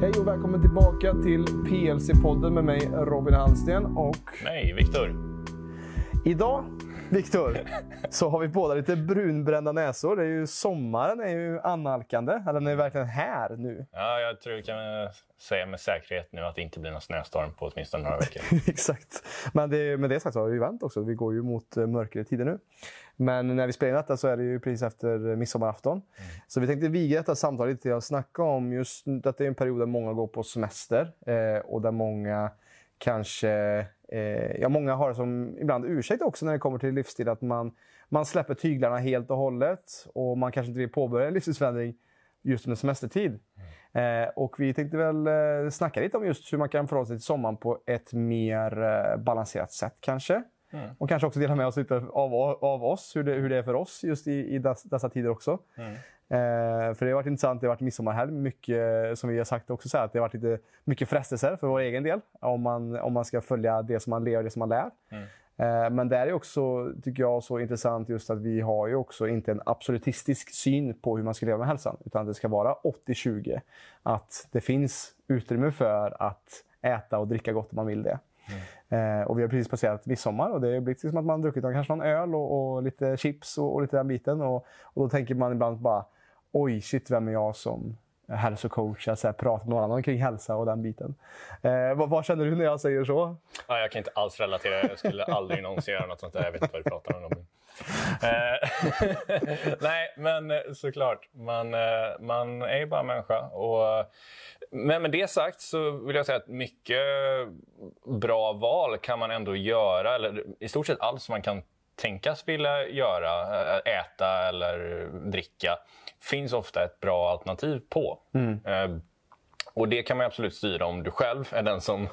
Hej och välkommen tillbaka till PLC-podden med mig Robin Hallsten och Nej, Viktor. idag, Viktor, så har vi båda lite brunbrända näsor. Det är ju, sommaren är ju annalkande, eller den är verkligen här nu. Ja, jag tror vi kan säga med säkerhet nu att det inte blir någon snöstorm på åtminstone några veckor. Exakt. Men det, med det sagt så har vi ju vänt också. Vi går ju mot eh, mörkare tider nu. Men när vi spelar in detta så är det ju precis efter midsommarafton. Så vi tänkte viga detta samtal lite till att snacka om just att det är en period där många går på semester eh, och där många kanske... Eh, ja, många har som ibland ursäkt också när det kommer till livsstil att man, man släpper tyglarna helt och hållet och man kanske inte vill påbörja en livsstilsförändring just under semestertid. Eh, och vi tänkte väl eh, snacka lite om just hur man kan förhålla sig till sommaren på ett mer eh, balanserat sätt kanske. Mm. Och kanske också dela med oss lite av, av oss, hur det, hur det är för oss just i, i dess, dessa tider också. Mm. Eh, för det har varit intressant, det har varit midsommarhelg. Mycket, som vi har sagt också, så här, att det har varit lite mycket frestelser för vår egen del. Om man, om man ska följa det som man lever, det som man lär. Mm. Eh, men det är också, tycker jag, så intressant just att vi har ju också inte en absolutistisk syn på hur man ska leva med hälsan. Utan det ska vara 80-20. Att det finns utrymme för att äta och dricka gott om man vill det. Eh, och vi har precis passerat midsommar och det har blivit som att man druckit kanske någon öl och, och lite chips och, och lite den biten. Och, och då tänker man ibland bara oj, shit, vem är jag som hälsocoach? Att så här, prata med någon annan kring hälsa och den biten. Eh, vad, vad känner du när jag säger så? Ja, jag kan inte alls relatera. Jag skulle aldrig någonsin göra något sånt där. Jag vet inte vad du pratar om. Eh, Nej, men eh, såklart. Man, eh, man är ju bara människa. Och, men med det sagt så vill jag säga att mycket bra val kan man ändå göra. Eller i stort sett allt som man kan tänkas vilja göra, eh, äta eller dricka, finns ofta ett bra alternativ på. Eh, Och det kan man absolut styra om du själv är den som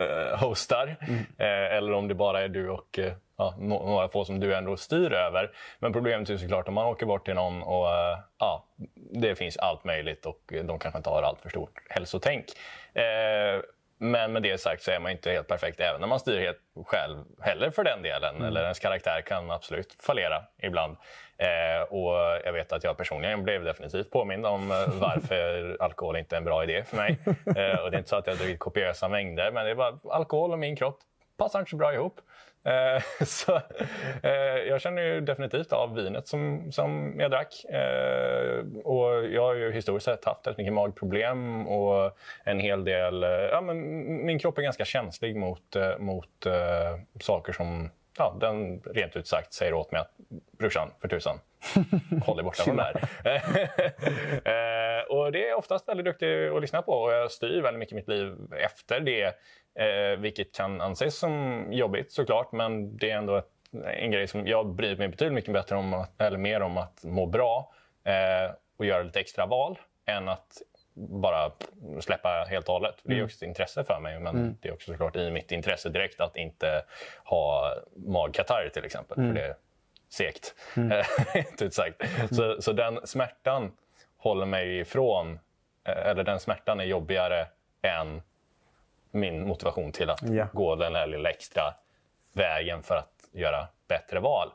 eh, hostar. Eh, eller om det bara är du och eh, ja, nå- några få som du ändå styr över. Men problemet är såklart om man åker bort till någon och eh, ja, det finns allt möjligt och de kanske inte har allt för stort hälsotänk. Eh, men med det sagt så är man inte helt perfekt även när man styr helt själv heller för den delen. Eller ens karaktär kan absolut fallera ibland. Eh, och jag vet att jag personligen blev definitivt påmind om eh, varför alkohol inte är en bra idé för mig. Eh, och det är inte så att jag har druckit kopiösa mängder, men det är bara alkohol och min kropp passar inte så bra ihop. Eh, så, eh, jag känner ju definitivt av vinet som, som jag drack. Eh, och jag har ju historiskt sett haft rätt mycket magproblem och en hel del... Ja, men min kropp är ganska känslig mot, mot saker som ja, den rent ut sagt säger åt mig att brorsan, för tusan, håll dig borta från det här. eh, och det är oftast väldigt duktig att lyssna på och jag styr väldigt mycket mitt liv efter det. Eh, vilket kan anses som jobbigt såklart, men det är ändå ett, en grej som jag bryr mig betydligt mycket bättre om, att, eller mer om att må bra eh, och göra lite extra val än att bara släppa helt och hållet. Det är också ett intresse för mig, men det är också såklart i mitt intresse direkt att inte ha magkatarr till exempel. För det är segt, rent ut sagt. Så, så den smärtan håller mig ifrån, eh, eller den smärtan är jobbigare än min motivation till att Ja. gå den där lilla extra vägen för att göra bättre val.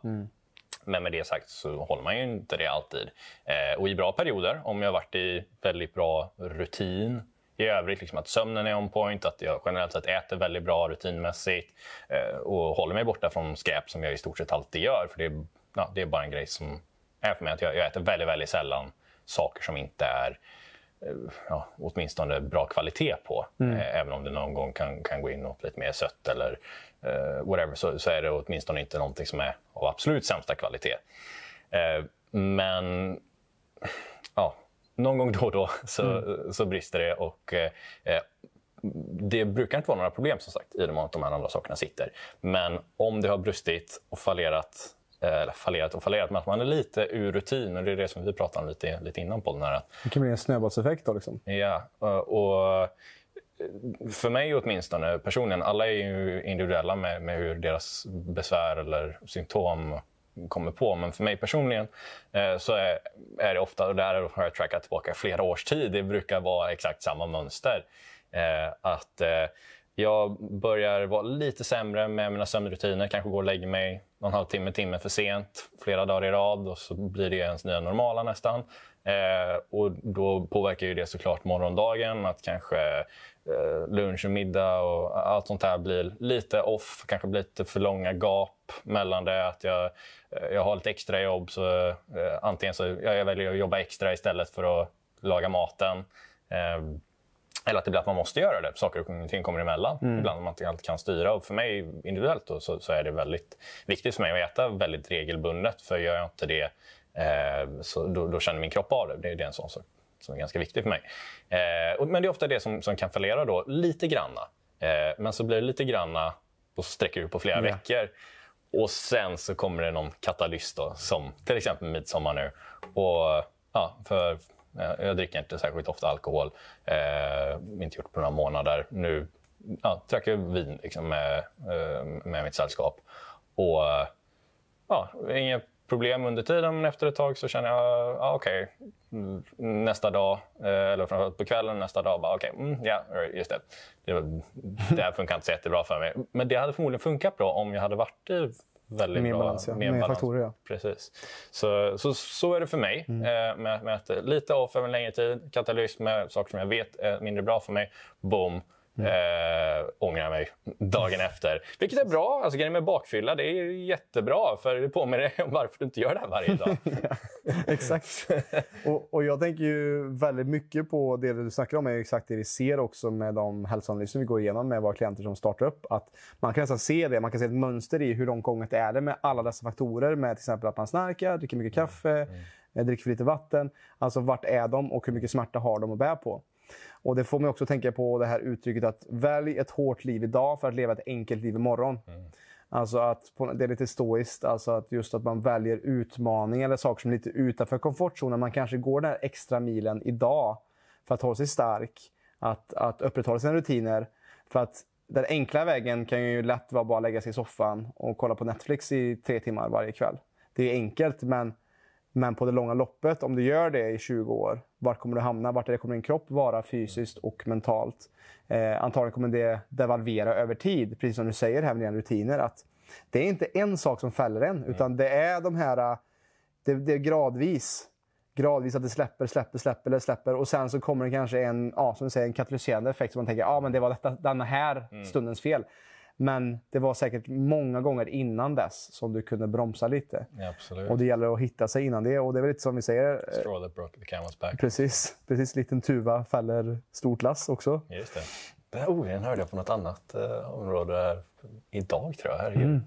Men med det sagt så håller man ju inte det alltid. Eh, och i bra perioder, om jag har varit i väldigt bra rutin i övrigt, liksom att sömnen är on point, att jag generellt sett äter väldigt bra rutinmässigt eh, och håller mig borta från skräp som jag i stort sett alltid gör. För det är, ja, det är bara en grej som är för mig. att Jag, jag äter väldigt, väldigt sällan saker som inte är eh, ja, åtminstone bra kvalitet på. Eh, även om det någon gång kan, kan gå in något lite mer sött eller eh, whatever så, så är det åtminstone inte någonting som är av absolut sämsta kvalitet. Eh, men ja, någon gång då och då så, så brister det och eh, det brukar inte vara några problem som sagt i med att de här andra sakerna sitter. Men om det har brustit och fallerat eh, eller fallerat och fallerat, men att man är lite ur rutin och det är det som vi pratade om lite, lite innan på den här Det kan bli en snöbollseffekt då liksom. Ja, och för mig åtminstone personligen, alla är ju individuella med, med hur deras besvär eller symptom kommer på. Men för mig personligen eh, så är, är det ofta, och där har jag trackat tillbaka flera års tid, det brukar vara exakt samma mönster. Eh, att eh, jag börjar vara lite sämre med mina sömnrutiner. Kanske går och lägger mig någon halvtimme, timme för sent flera dagar i rad och så blir det ens nya normala nästan. Eh, och då påverkar ju det såklart morgondagen. Att kanske eh, lunch och middag och allt sånt här blir lite off. Kanske blir lite för långa gap mellan det. Att jag, eh, jag har lite extra jobb så eh, antingen så jag väljer att jobba extra istället för att laga maten. Eh, eller att det blir att man måste göra det. Saker och ting kommer emellan. Mm. Ibland man inte alltid kan styra. Och för mig individuellt då, så, så, är det väldigt viktigt för mig att äta väldigt regelbundet. För gör jag inte det så då, då, känner min kropp av det. Det är, en sån sak som är ganska viktig för mig. Eh, men det är ofta det som, som kan fallera då, lite granna. Eh, men så blir det lite granna och så sträcker det på flera mm. veckor. Och sen så kommer det någon katalyst då, som till exempel midsommar nu. Och ja, för jag dricker inte särskilt ofta alkohol. Eh, inte gjort på några månader. Nu ja, drack jag vin liksom, med, eh, med mitt sällskap. Och ja, inga problem under tiden, men efter ett tag så känner jag, ja, okej, okay. nästa dag, eh, eller framförallt på kvällen nästa dag, bara okej, okay, mm, ja, just det. Det, här funkar inte så jättebra för mig. Men det hade förmodligen funkat bra om jag hade varit i väldigt mer bra. Balans, ja. Mer, mer balans. faktorer, ja. Precis. Så, så, så är det för mig. Mm. Eh, med, med att lite off över en längre tid, katalysm med saker som jag vet är mindre bra för mig. Boom. Mm. Eh, ångrar mig dagen efter. Vilket är bra. Alltså, grejen med bakfylla det är jättebra. För det påminner dig om varför du inte gör det här varje dag. ja, exakt. och, och, Jag tänker ju väldigt mycket på det du snackar om. är exakt det vi ser också med de hälsoanalyser vi går igenom med våra klienter som startar upp. Att man kan nästan se det. Man kan se ett mönster i hur långt gånget är det med alla dessa faktorer. Med till exempel att man snarkar, dricker mycket kaffe, mm. Eh, dricker för lite vatten. Alltså vart är de och hur mycket smärta har de att bära på? Och Det får mig också tänka på det här uttrycket att välj ett hårt liv idag för att leva ett enkelt liv imorgon. Mm. Alltså att det är lite stoiskt, alltså att just att man väljer utmaning eller saker som är lite utanför komfortzonen. Man kanske går den här extra milen idag för att hålla sig stark, att, att upprätthålla sina rutiner. För att den enkla vägen kan ju lätt vara bara lägga sig i soffan och kolla på Netflix i tre timmar varje kväll. Det är enkelt, men men på det långa loppet, om du gör det i 20 år, vart kommer du hamna? Vart det kommer din kropp vara fysiskt och mentalt? Eh, antagligen kommer det devalvera över tid, precis som du säger här med dina rutiner. Att det är inte en sak som fäller en, mm. utan det är de här... Det, det är gradvis. Gradvis att det släpper, släpper, släpper, släpper. Och sen så kommer det kanske en, ja, som säger, en katalyserande effekt som man tänker ja, men det var detta, denna här mm. stundens fel. Men det var säkert många gånger innan dess som du kunde bromsa lite. Ja, och det gäller att hitta sig innan det. Och det är väl lite som vi säger... Eh, Straw that broke the camel's back. Precis. Precis. Liten tuva fäller stort lass också. Just det. Den här oron hörde jag på något annat eh, område här idag, tror jag. Här mm.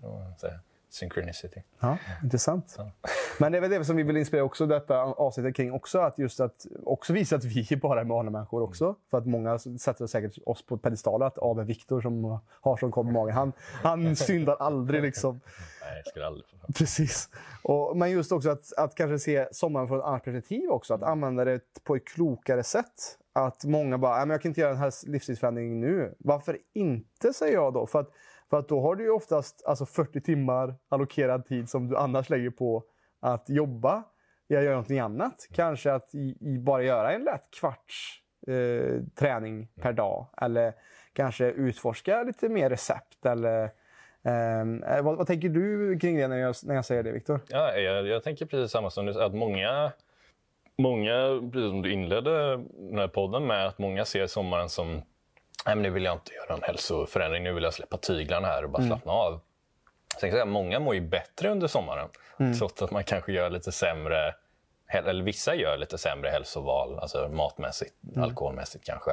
Synchronicity. Ja, intressant. Ja. Men det är väl det som vi vill inspirera också detta avsnittet kring också. Att just att också visa att vi bara är människor också. Mm. För att många sätter säkert oss på pedestal. Att AB Viktor som har som kom magen, han, han syndar aldrig liksom. Nej, jag skulle aldrig Precis. Och, men just också att, att kanske se sommaren från ett annat perspektiv också. Att använda det på ett klokare sätt. Att många bara, jag kan inte göra den här livsstilsförändringen nu. Varför inte, säger jag då. För att för att då har du ju oftast alltså 40 timmar allokerad tid som du annars lägger på att jobba. Jag gör någonting annat. Kanske att i, i bara göra en lätt kvarts eh, träning per dag. Eller kanske utforska lite mer recept. Eller, ehm, eh, vad, vad, tänker du kring det när jag, när jag säger det, Viktor? Ja, jag, jag tänker precis samma som du. Att många, många, precis som du inledde den här podden med, att många ser sommaren som Nej, men nu vill jag inte göra en hälsoförändring. Nu vill jag släppa tyglarna här och bara mm. slappna av. Kan jag säga, många mår ju bättre under sommaren. Mm. Trots att man kanske gör lite sämre eller vissa gör lite sämre hälsoval, alltså matmässigt, mm. alkoholmässigt kanske.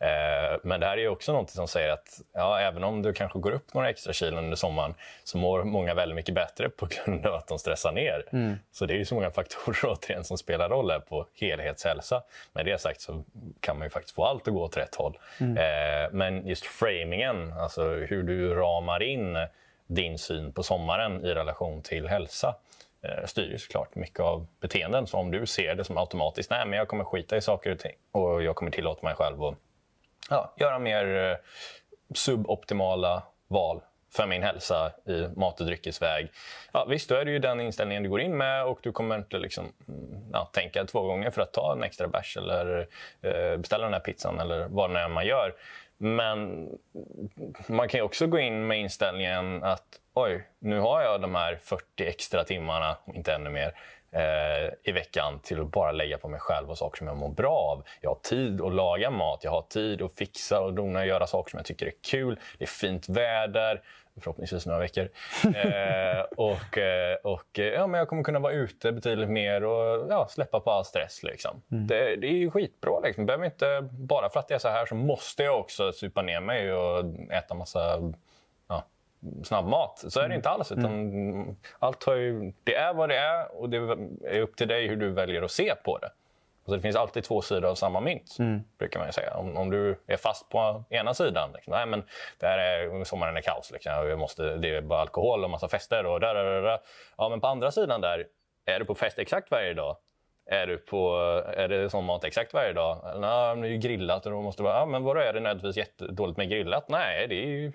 Eh, men det här är också något som säger att ja, även om du kanske går upp några extra kilon under sommaren så mår många väldigt mycket bättre på grund av att de stressar ner. Mm. Så det är så många faktorer återigen som spelar roll här på helhetshälsa. Med det sagt så kan man ju faktiskt få allt att gå åt rätt håll. Mm. Eh, men just framingen, alltså hur du ramar in din syn på sommaren i relation till hälsa Eh, styr ju såklart mycket av beteenden. Så om du ser det som automatiskt, nej men jag kommer skita i saker och ting och jag kommer tillåta mig själv att ja, göra mer eh, suboptimala val för min hälsa i mat och dryckesväg. Ja, visst, då är det ju den inställningen du går in med och du kommer inte liksom, mm, ja, tänka två gånger för att ta en extra bärs eller eh, beställa den här pizzan eller vad det är man gör. Men man kan ju också gå in med inställningen att oj, nu har jag de här 40 extra timmarna, inte ännu mer, eh, i veckan till att bara lägga på mig själv och saker som jag mår bra av. Jag har tid att laga mat, jag har tid att fixa och dona och göra saker som jag tycker är kul. Det är fint väder, förhoppningsvis några veckor. eh, och eh, och ja, men jag kommer kunna vara ute betydligt mer och ja, släppa på all stress. Liksom. Mm. Det, det, är ju skitbra. Liksom. Behöver inte, bara för att det är så här så måste jag också supa ner mig och äta massa snabbmat. Så är det mm. inte alls. Utan mm. allt har ju, det är vad det är och det är upp till dig hur du väljer att se på det. Så det finns alltid två sidor av samma mynt, mm. brukar man säga. Om, om, du är fast på ena sidan, liksom, nej men det här är, sommaren är kaos, liksom, jag måste, det är bara alkohol och massa fester och där, där, där. Ja, men på andra sidan där, är du på fest exakt varje dag? Är, du på, är det sån mat exakt varje dag? Nej, det är ju grillat och då måste vara, ja, men vadå, är det nödvändigtvis jättedåligt med grillat? Nej, det är ju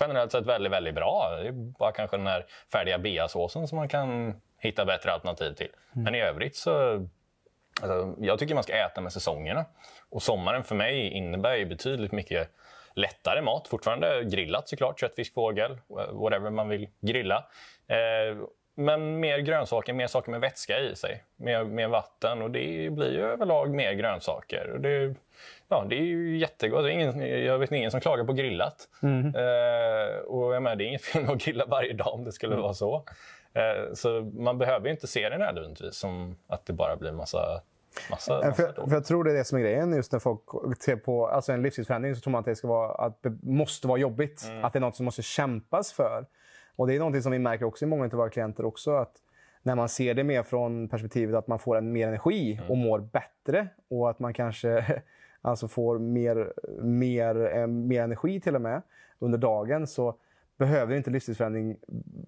generellt sett väldigt, väldigt bra. Det är bara kanske den här färdiga beasåsen som man kan hitta bättre alternativ till. Mm. Men i övrigt så... Alltså, jag tycker man ska äta med säsongerna. Och sommaren för mig innebär ju betydligt mycket lättare mat. Fortfarande grillat såklart, kött, fisk, fågel, whatever man vill grilla. Eh, men mer grönsaker, mer saker med vätska i sig. Mer, mer vatten och det blir ju överlag mer grönsaker. Och det, ja, det är ju jättegott. Det ingen, jag vet ingen som klagar på grillat. Mm. Eh, och jag menar, det är inget fel med att grilla varje dag om det skulle mm. vara så. Eh, så man behöver inte se det nödvändigtvis som att det bara blir massa Massa, massa för, för, jag tror det är det som är grejen just när folk ser på alltså en livsstilsförändring så tror man att det, ska vara, att det måste vara jobbigt. Mm. Att det är något som måste kämpas för. Och Det är något som vi märker också i många av våra klienter också. att När man ser det mer från perspektivet att man får en mer energi mm. och mår bättre och att man kanske alltså får mer, mer, eh, mer energi till och med under dagen så behöver inte livsstilsförändring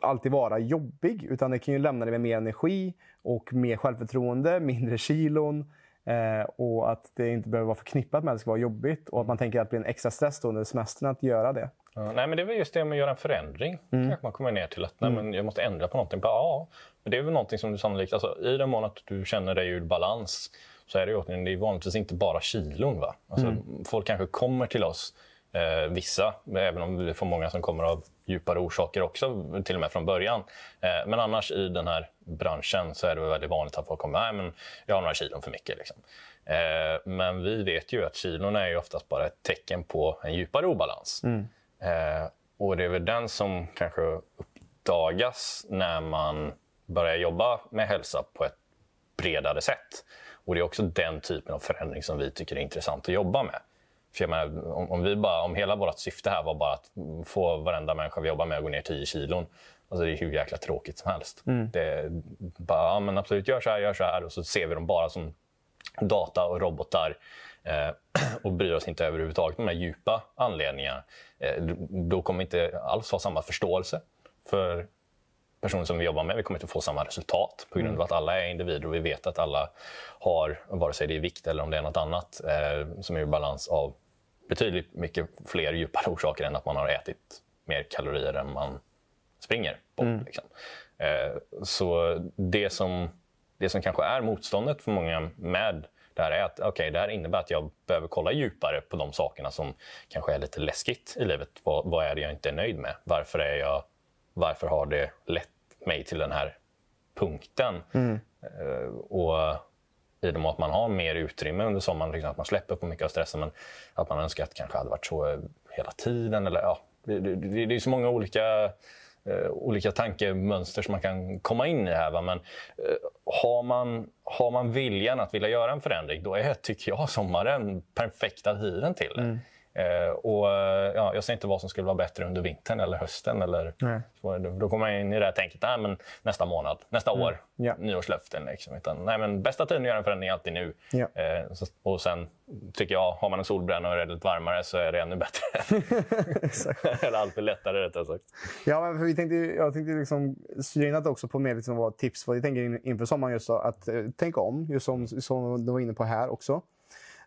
alltid vara jobbig. Utan det kan ju lämna dig med mer energi och mer självförtroende, mindre kilon. Eh, och att det inte behöver vara förknippat med att det ska vara jobbigt. Och att man tänker att det blir en extra stress då under semestern att göra det. Ja, nej, men det är väl just det med att göra en förändring. Mm. kanske man kommer ner till att nej, mm. men jag måste ändra på någonting. Ja, men det är väl någonting som du sannolikt... Alltså, I den mån att du känner dig ur balans så är det ju det är vanligtvis inte bara kilon. Va? Alltså, mm. Folk kanske kommer till oss, eh, vissa, även om vi får många som kommer av djupare orsaker också, till och med från början. Eh, men annars i den här branschen så är det väldigt vanligt att folk kommer nej men jag har några kilon för mycket. Liksom. Eh, men vi vet ju att kilon är ju oftast bara ett tecken på en djupare obalans. Mm. Eh, och det är väl den som kanske uppdagas när man börjar jobba med hälsa på ett bredare sätt. Och Det är också den typen av förändring som vi tycker är intressant att jobba med. För menar, om, om, vi bara, om hela vårt syfte här var bara att få varenda människa vi jobbar med att gå ner 10 kilon. Alltså det är hur jäkla tråkigt som helst. Mm. Det bara, ja, men absolut, gör så här, gör så här. Och så ser vi dem bara som data och robotar. Eh, och bryr oss inte överhuvudtaget om de här djupa anledningarna. Eh, då kommer vi inte alls ha samma förståelse för personer som vi jobbar med. Vi kommer inte få samma resultat på grund av mm. att alla är individer och vi vet att alla har, vare sig det är vikt eller om det är något annat, eh, som är i balans av betydligt mycket fler djupare orsaker än att man har ätit mer kalorier än man springer på. Mm. Liksom. Eh, så det som, det som kanske är motståndet för många med det här är att okay, det här innebär att jag behöver kolla djupare på de sakerna som kanske är lite läskigt i livet. Vad, vad är det jag inte är nöjd med? Varför, är jag, varför har det lett mig till den här punkten? Mm. Uh, och i och med att man har mer utrymme under sommaren, liksom att man släpper på mycket av stressen, men att man önskar att det kanske hade varit så hela tiden. Eller, ja, det, det, det är så många olika eh, olika tankemönster som man kan komma in i här. Va? Men eh, har, man, har man viljan att vilja göra en förändring, då är, tycker jag, sommaren perfekta tiden till det. Mm. Eh, och, ja, jag ser inte vad som skulle vara bättre under vintern eller hösten. Eller, så, då kommer man in i det här tänket, nej, men nästa månad, nästa mm. år, ja. nyårslöften. Liksom. Utan, nej, men bästa tiden att göra en förändring är alltid nu. Ja. Eh, så, och sen tycker jag, har man en solbränna och är lite varmare så är det ännu bättre. eller alltid lättare rättare sagt. Ja, men för vi tänkte, jag tänkte liksom in också på mer liksom vad tips vad vi tänker inför sommaren. Just så, att eh, tänka om, just som, som du var inne på här också.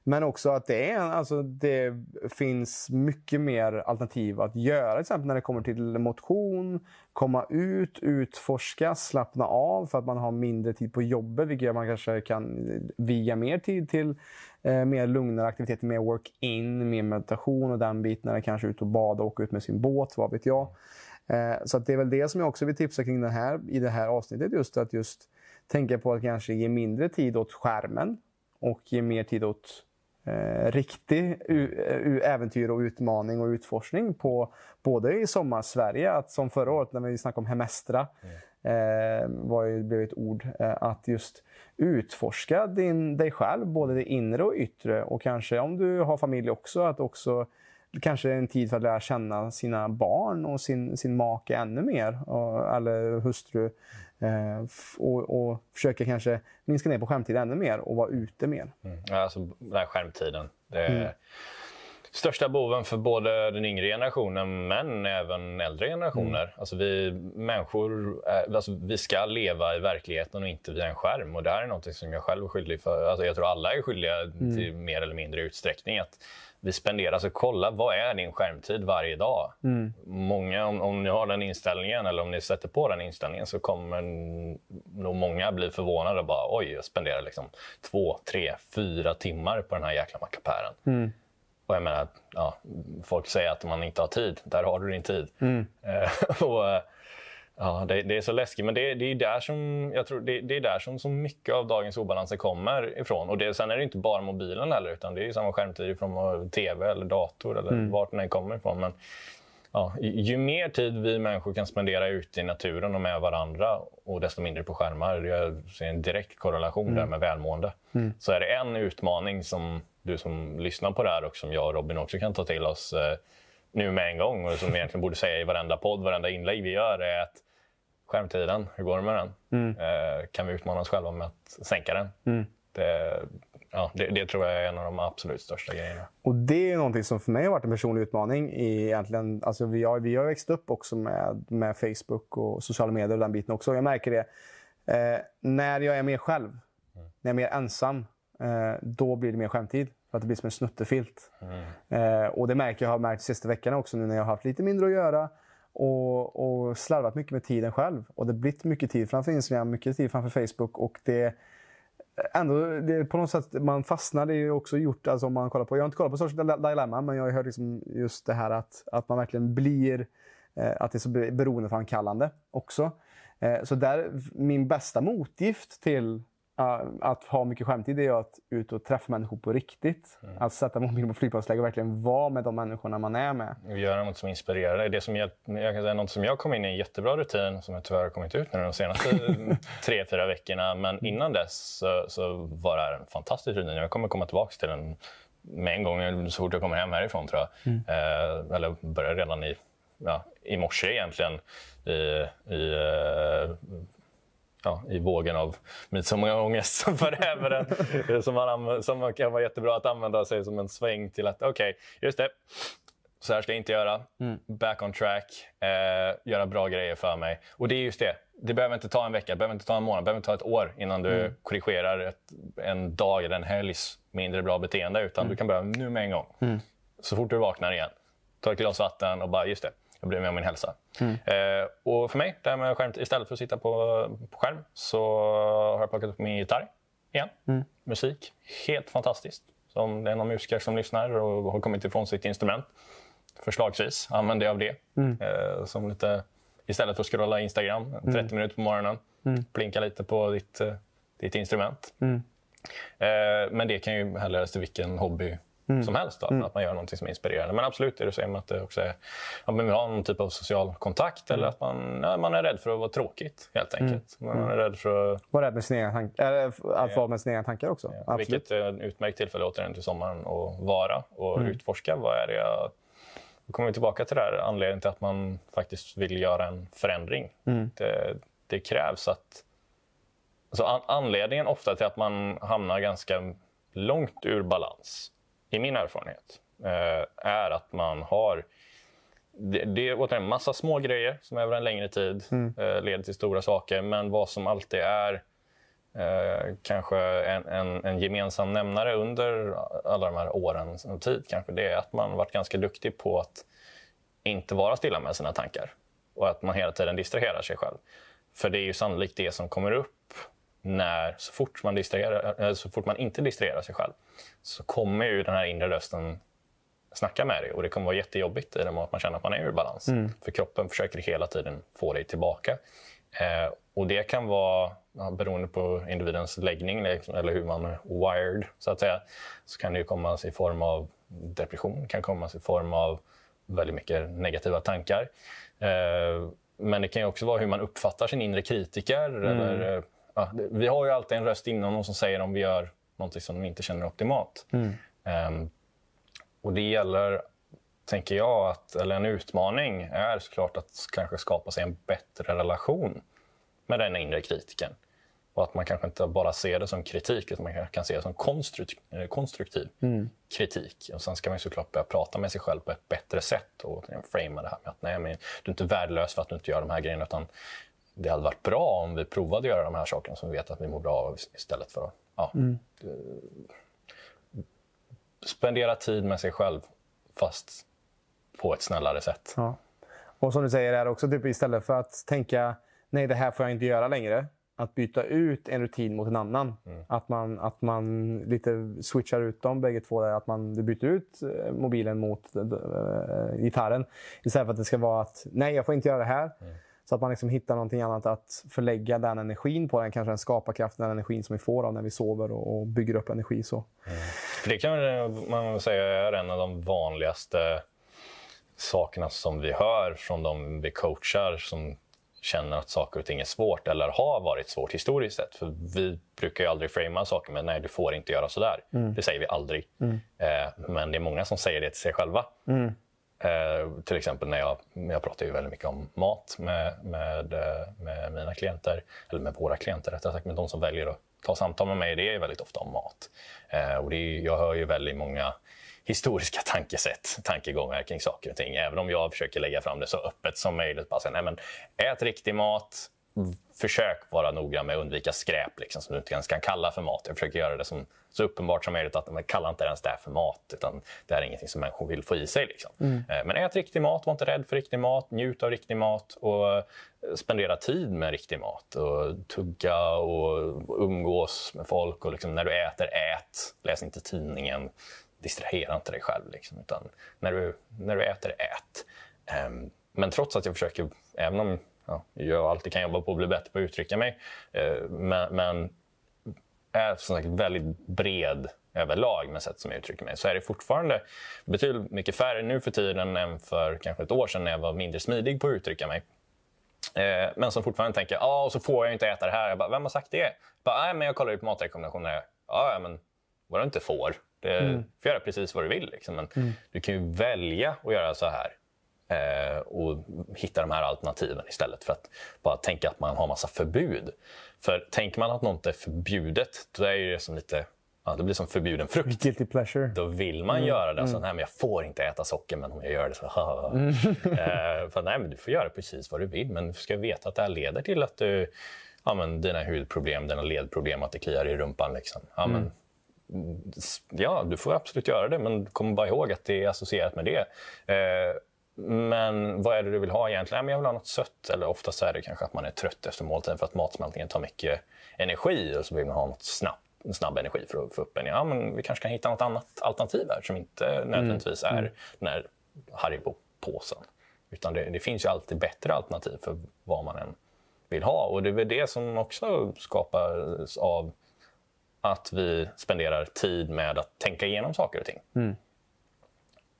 Men också att det, är, alltså, det finns mycket mer alternativ att göra. Till exempel när det kommer till motion, komma ut, utforska, slappna av för att man har mindre tid på jobbet. Vilket gör att man kanske kan viga mer tid till eh, mer lugnare aktiviteter, mer work-in, mer meditation och den biten. Eller kanske ut och bada och åka ut med sin båt, vad vet jag. Eh, så det är väl det som jag också vill tipsa kring den här, i det här avsnittet. Just att just tänka på att kanske ge mindre tid åt skärmen och ge mer tid åt eh, riktig u- äventyr och utmaning och utforskning på både i sommar-Sverige, att som förra året när vi snackade om hemestra, mm. eh, var ju, blev ett ord, eh, att just utforska din, dig själv, både det inre och yttre och kanske om du har familj också, att också kanske en tid för att lära känna sina barn och sin, sin make ännu mer, och, eller hustru. Eh, och, och försöka kanske minska ner på skärmtid ännu mer och vara ute mer. Mm. alltså den här skärmtiden. Det är mm. största boven för både den yngre generationen men även äldre generationer. Mm. Alltså vi människor alltså vi ska leva i verkligheten och inte via en skärm. Och Det här är något som jag själv är skyldig för. Alltså jag tror alla är skyldiga mm. till mer eller mindre utsträckning. Att vi spenderar. Alltså kolla, vad är din skärmtid varje dag? Mm. Många, om, om ni har den inställningen eller om ni sätter på den inställningen så kommer nog många bli förvånade och bara oj, jag spenderar liksom två, tre, fyra timmar på den här jäkla mackapären. Mm. Och jag menar, ja, folk säger att man inte har tid. Där har du din tid. Mm. och, Ja, det, det, är så läskigt. Men det, det är där som, jag tror, det, det, är där som så mycket av dagens obalanser kommer ifrån. Och det, sen är det inte bara mobilen heller, utan det är samma skärmtid från tv eller dator eller mm. vart den än kommer ifrån. Men, ja, ju mer tid vi människor kan spendera ute i naturen och med varandra och desto mindre på skärmar, jag ser en direkt korrelation mm. där med välmående. Mm. Så är det en utmaning som du som lyssnar på det här och som jag och Robin också kan ta till oss eh, nu med en gång och som vi egentligen borde säga i varenda podd, varenda inlägg vi gör är att skärmtiden, hur går det med den? Mm. Eh, kan vi utmana oss själva med att sänka den? Mm. Det, ja, det, det, tror jag är en av de absolut största grejerna. Och Det är någonting som för mig har varit en personlig utmaning. I egentligen, alltså vi, har, vi har växt upp också med, med Facebook och sociala medier och den biten också. Jag märker det. Eh, när jag är mer själv, mm. när jag är mer ensam, eh, då blir det mer skärmtid. För att det blir som en snuttefilt. Mm. Eh, och det märker jag har märkt de sista veckorna också nu när jag har haft lite mindre att göra och, och slarvat mycket med tiden själv. Och det har blivit mycket tid framför Instagram, mycket tid framför Facebook. Och det, ändå, det på något sätt, man fastnar. Det är också gjort, alltså om man kollar på, jag har inte kollat på Social Dilemma, men jag har hört liksom just det här att, att man verkligen blir, eh, att det är så beroendeframkallande också. Eh, så där, min bästa motgift till att ha mycket skärmtid är att ut och träffa människor på riktigt. Mm. Att sätta mobilen på flygplansläge och verkligen vara med de människorna man är med. Och göra något som inspirerar dig. Det som jag, jag kan säga något som jag kom in i en jättebra rutin som jag tyvärr har kommit ut nu de senaste tre, fyra veckorna. Men mm. innan dess så, så, var det här en fantastisk rutin. Jag kommer komma tillbaka till den med en gång så fort jag kommer hem härifrån tror jag. Mm. Eh, eller börjar redan i, ja, i morse egentligen. I, i uh, ja, i vågen av midsommarångest som för över den. som, man, som kan vara jättebra att använda sig som en sväng till att okej, okay, just det. Så här ska jag inte göra. Mm. Back on track. Eh, göra bra grejer för mig. Och det är just det. Det behöver inte ta en vecka, det behöver inte ta en månad, det behöver inte ta ett år innan du mm. korrigerar ett, en dag eller en helgs mindre bra beteende. Utan mm. du kan börja nu med en gång. Mm. Så fort du vaknar igen. Ta ett glas vatten och bara, just det jag bryr mig om min hälsa. Mm. Eh, och för mig, det här med skärm, istället för att sitta på, på skärm, så har jag plockat upp min gitarr igen. Mm. Musik, helt fantastiskt. Så om det är någon musiker som lyssnar och har kommit ifrån sitt instrument, förslagsvis, använd dig av det. Mm. Eh, som lite, istället för att scrolla Instagram 30 mm. minuter på morgonen, mm. plinka lite på ditt, eh, ditt instrument. Mm. Eh, men det kan ju härledas till vilken hobby mm. som helst. Då, mm. Att man gör något som är inspirerande. Men absolut, det du säger med att det också är, att man vill ha någon typ av social kontakt eller mm. att man, ja, man är rädd för att vara tråkigt helt mm. enkelt. Man är rädd för att... Vara rädd med sina egna tankar, att vara med sina egna tankar också. Ja, vilket är ett utmärkt tillfälle återigen till sommaren att vara och mm. utforska. Vad är det jag... Då kommer vi tillbaka till det här anledningen till att man faktiskt vill göra en förändring. Mm. Det, det, krävs att... Alltså an, anledningen ofta till att man hamnar ganska långt ur balans i min erfarenhet, eh, är att man har det, det är en massa små grejer som över en längre tid mm. eh, leder till stora saker. Men vad som alltid är Eh, kanske en, en, en, gemensam nämnare under alla de här åren tid kanske det är att man varit ganska duktig på att inte vara stilla med sina tankar och att man hela tiden distraherar sig själv. För det är ju sannolikt det som kommer upp när så fort man, distraherar, eh, så fort man inte distraherar sig själv så kommer ju den här inre rösten snacka med dig och det kommer vara jättejobbigt i det att man känner att man är ur balans. Mm. För kroppen försöker hela tiden få dig tillbaka. Eh, och det kan vara, ja, beroende på individens läggning liksom, eller hur man är wired, så att säga, så kan det komma i form av depression, kan komma i form av väldigt mycket negativa tankar. Eh, men det kan också vara hur man uppfattar sin inre kritiker. Mm. Eller, ja, vi har ju alltid en röst inom oss som säger om vi gör något som vi inte känner optimalt. Mm. Um, och det gäller, tänker jag, att, eller en utmaning är såklart att kanske skapa sig en bättre relation med den inre kritiken. Och att man kanske inte bara ser det som kritik, utan man kan se det som konstruktiv, eh, konstruktiv mm. kritik. Och Sen ska man såklart börja prata med sig själv på ett bättre sätt och framea det här med att nej, men du är inte värdelös för att du inte gör de här grejerna. Utan det hade varit bra om vi provade att göra de här sakerna som vi vet att vi mår bra av istället för att ja, mm. spendera tid med sig själv fast på ett snällare sätt. Ja. Och som du säger är också typ istället för att tänka nej det här får jag inte göra längre. Att byta ut en rutin mot en annan. Mm. Att, man, att man lite switchar ut dem bägge två. Där. Att man byter ut eh, mobilen mot äh, gitarren. Istället för att det ska vara att nej jag får inte göra det här. Mm. Så att man liksom hittar någonting annat att förlägga den energin på. Den kanske den skaparkraften, den energin som vi får av när vi sover och, och bygger upp energi. Så. Mm. det kan man säga är en av de vanligaste sakerna som vi hör från de vi coachar som känner att saker och ting är svårt eller har varit svårt historiskt sett. För vi brukar ju aldrig framea saker med nej, du får inte göra så där. Mm. Det säger vi aldrig. Mm. Eh, men det är många som säger det till sig själva. Mm. Eh, till exempel när jag, jag pratar ju väldigt mycket om mat med, med, eh, med mina klienter, eller med våra klienter rättare sagt, med de som väljer att ta samtal med mig, det är väldigt ofta om mat. Eh, och det är, jag hör ju väldigt många historiska tankesätt, tankegångar kring saker och ting. Även om jag försöker lägga fram det så öppet som möjligt. Bara säga, nej, men ät riktig mat, försök vara noggrann med att undvika skräp liksom, som du inte ens kan kalla för mat. Jag försöker göra det som, så uppenbart som möjligt. att man Kalla inte ens det här för mat. utan Det är ingenting som människor vill få i sig. Liksom. Mm. Eh, men ät riktig mat, var inte rädd för riktig mat. Njut av riktig mat och eh, spendera tid med riktig mat. Och tugga och umgås med folk. Och liksom, när du äter, ät. Läs inte tidningen. Distrahera inte dig själv. Liksom, utan när du, när du äter, ät. Um, men trots att jag försöker, även om ja, jag alltid kan jobba på att bli bättre på att uttrycka mig. Eh, men, men är som sagt väldigt bred överlag med sätt som jag uttrycker mig så är det fortfarande betydligt mycket färre nu för tiden än för kanske ett år sedan när jag var mindre smidig på att uttrycka mig. Eh, men som fortfarande tänker ja, så får jag inte äta det här. Jag bara, Vem har sagt det? Jag bara, Nej, men jag kollar ju på matrekommendationer. Ja, men vad du inte får. Mm. Du får göra precis vad du vill. Liksom. Men mm. Du kan ju välja att göra så här eh, och hitta de här alternativen istället för att bara tänka att man har massa förbud. För tänker man att något är förbjudet, då är det som lite Ja, det blir som förbjuden frukt. Guilty pleasure. Då vill man mm. göra det. Alltså, nej, men jag får inte äta socker, men om jag gör det så... Mm. eh, för, nej, men du får göra precis vad du vill, men du ska veta att det här leder till att du... Ja, men dina hudproblem, dina ledproblem, att det kliar i rumpan. Liksom. Ja, men, mm. ja, du får absolut göra det, men kom bara ihåg att det är associerat med det. Eh, men vad är det du vill ha egentligen? Jag vill ha något sött. Eller oftast är det kanske att man är trött efter måltiden för att matsmältningen tar mycket energi och så vill man ha något snabbt snabb energi för att få upp en. Ja, men vi kanske kan hitta något annat alternativ här som inte nödvändigtvis mm. är mm. den här Haribo-påsen. Utan det, det, finns ju alltid bättre alternativ för vad man än vill ha. Och det är väl det som också skapas av att vi spenderar tid med att tänka igenom saker och ting. Mm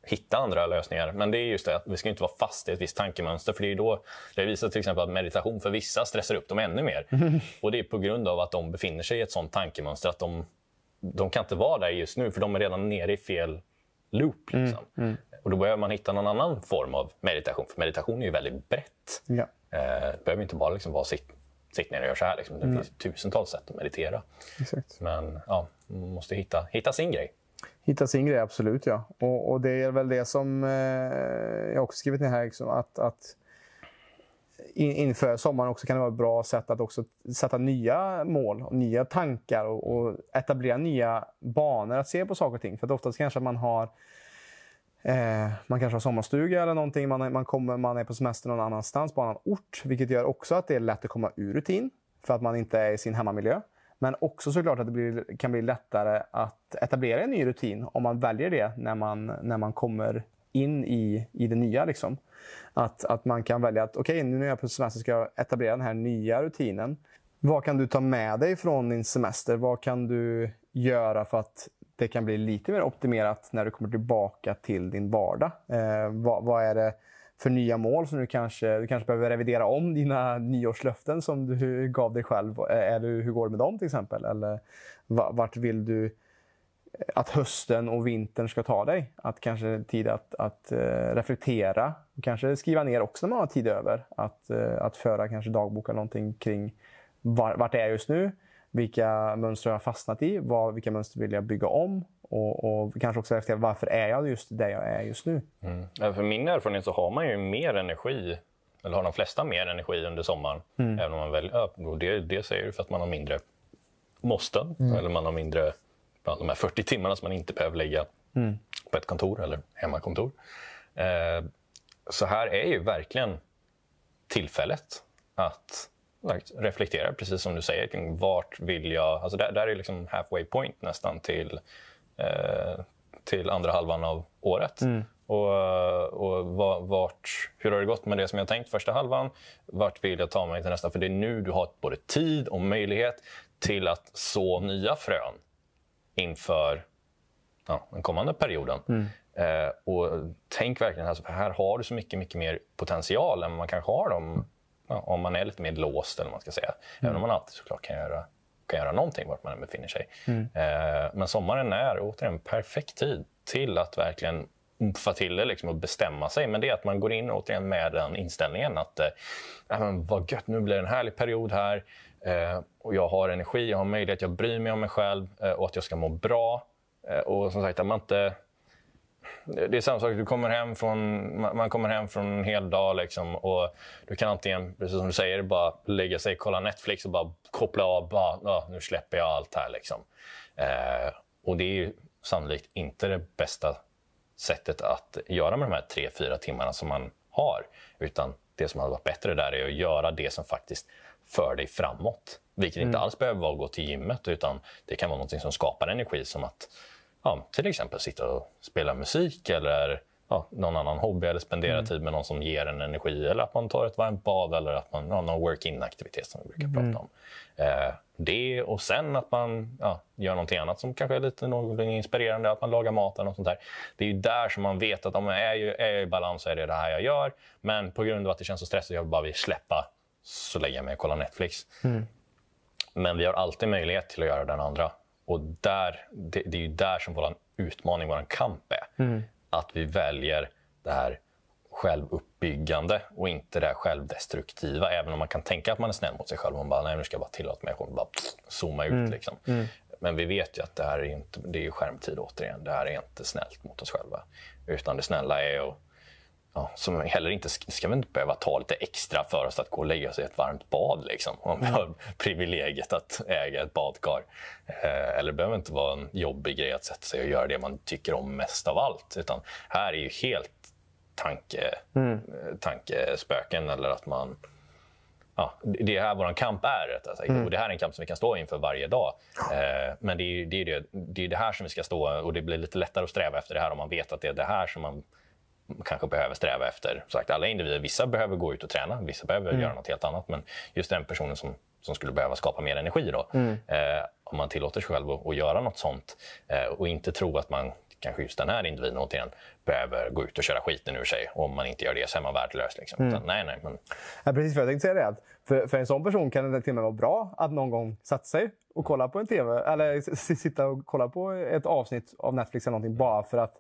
hitta andra lösningar. Men det är just det att vi ska inte vara fast i ett visst tankemönster. För det är då, det visar till exempel att meditation för vissa stressar upp dem ännu mer. Mm. Och det är på grund av att de befinner sig i ett sånt tankemönster att de, de kan inte vara där just nu för de är redan nere i fel loop. Mm, liksom. Mm. Mm. Och då behöver man hitta någon annan form av meditation. För meditation är ju väldigt brett. Ja. Eh, det behöver inte bara liksom vara sitt, sitt ner och göra så här. Liksom. Det finns tusentals sätt att meditera. Exakt. Men ja, man måste hitta, hitta sin grej. Hitta sin grej, absolut. ja. Och, och det är väl det som eh, jag också skrivit ner här. Liksom, att, att inför sommaren också kan det vara ett bra sätt att också sätta nya mål, och nya tankar och, och, etablera nya banor att se på saker och ting. För att oftast kanske man har eh, man kanske har sommarstuga eller någonting, man är, man, kommer, man är på semester någon annanstans på annan ort. Vilket gör också att det är lätt att komma ur rutin för att man inte är i sin hemmamiljö. Men också såklart att det blir, kan bli lättare att etablera en ny rutin om man väljer det när man, när man kommer in i, i det nya. Liksom. Att, att man kan välja att okej, okay, nu när jag är på semester ska jag etablera den här nya rutinen. Vad kan du ta med dig från din semester? Vad kan du göra för att det kan bli lite mer optimerat när du kommer tillbaka till din vardag? Eh, vad, vad, är det för nya mål som du kanske, du kanske behöver revidera om dina nyårslöften som du gav dig själv? Eller hur går det med dem till exempel? Eller vart vill du eh, att hösten och vintern ska ta dig. Att kanske tid att, att eh, reflektera. Kanske skriva ner också när man har tid över. Att, eh, att föra kanske dagbok eller någonting kring var, vart är jag just nu? Vilka mönster har jag fastnat i? Vad, vilka mönster vill jag bygga om? Och, och kanske också efter varför är jag just där jag är just nu? Mm. För min erfarenhet så har man ju mer energi, eller har de flesta mer energi under sommaren. Mm. Även om man väljer, och det, det säger ju för att man har mindre måsten, mm. eller man har mindre de här 40 timmarna som man inte behöver lägga mm. på ett kontor eller hemmakontor. Eh, så här är ju verkligen tillfället att reflektera, precis som du säger, kring vart vill jag... Alltså där, där är liksom halfway point nästan till, till andra halvan av året. Mm. Och, och vart, hur har det gått med det som jag tänkt första halvan? Vart vill jag ta mig till nästa? För det är nu du har både tid och möjlighet till att så nya frön inför ja, den kommande perioden. Mm. Eh, och tänk verkligen, alltså, för här har du så mycket, mycket mer potential än man kanske har om, ja, om man är lite mer låst. Eller man ska säga. Mm. Även om man alltid såklart kan göra, kan göra någonting vart man än befinner sig. Mm. Eh, men sommaren är återigen perfekt tid till att verkligen umfa till det liksom, och bestämma sig. Men det är att man går in återigen med den inställningen att eh, vad gött, nu blir det en härlig period här. Eh, och jag har energi, jag har möjlighet, jag bryr mig om mig själv eh, och att jag ska må bra. Eh, och som sagt, att man inte... Det är samma sak, du kommer hem från, man kommer hem från en hel dag liksom, och du kan antingen, precis som du säger, bara lägga sig, kolla Netflix och bara koppla av. Bara, nu släpper jag allt här. Liksom. Eh, och det är ju sannolikt inte det bästa sättet att göra med de här tre, fyra timmarna som man har. Utan det som hade varit bättre där är att göra det som faktiskt för dig framåt. Vilket mm. inte alls behöver vara att gå till gymmet utan det kan vara något som skapar energi som att ja, till exempel sitta och spela musik eller ja, någon annan hobby eller spendera mm. tid med någon som ger en energi. Eller att man tar ett varmt bad eller att man har någon work-in-aktivitet som vi brukar mm. prata om. Eh, det och sen att man ja, gör någonting annat som kanske är lite inspirerande, att man lagar mat eller något sånt där. Det är ju där som man vet att om jag är, är jag i balans så är det det här jag gör. Men på grund av att det känns så stressigt jag bara vill släppa så lägger jag mig och kollar Netflix. Mm. Men vi har alltid möjlighet till att göra den andra. Och där, det, det är ju där som vår utmaning, vår kamp är. Mm. Att vi väljer det här självuppbyggande och inte det här självdestruktiva. Även om man kan tänka att man är snäll mot sig själv. Man bara, nej nu ska jag bara tillåta mig att bara zooma ut. Mm. Liksom. Mm. Men vi vet ju att det här är, inte, det är skärmtid återigen. Det här är inte snällt mot oss själva. Utan det snälla är att ja, som heller inte ska vi inte behöva ta lite extra för oss att gå och lägga sig i ett varmt bad. Liksom, om vi har privilegiet att äga ett badkar. Eh, eller det behöver inte vara en jobbig grej att sätta sig och göra det man tycker om mest av allt. Utan här är ju helt tanke, mm. Eh, tankespöken eller att man... Ja, det är här vår kamp är. Rätt mm. Och det här är en kamp som vi kan stå inför varje dag. Eh, men det är, det, är det, det är det här som vi ska stå och det blir lite lättare att sträva efter det här om man vet att det är det här som man kanske behöver sträva efter. Sagt, alla individer, vissa behöver gå ut och träna, vissa behöver mm. göra något helt annat. Men just den personen som, som skulle behöva skapa mer energi, då, mm. eh, om man tillåter sig själv att, att göra något sånt eh, och inte tro att man kanske just den här individen återigen behöver gå ut och köra skiten ur sig. Om man inte gör det så är man värdelös. Liksom. Mm. Utan, nej, nej, men... ja, precis, för jag tänkte säga det. Att för, för en sån person kan det till och med vara bra att någon gång sätta sig och kolla på en TV. Eller sitta och kolla på ett avsnitt av Netflix eller någonting bara för att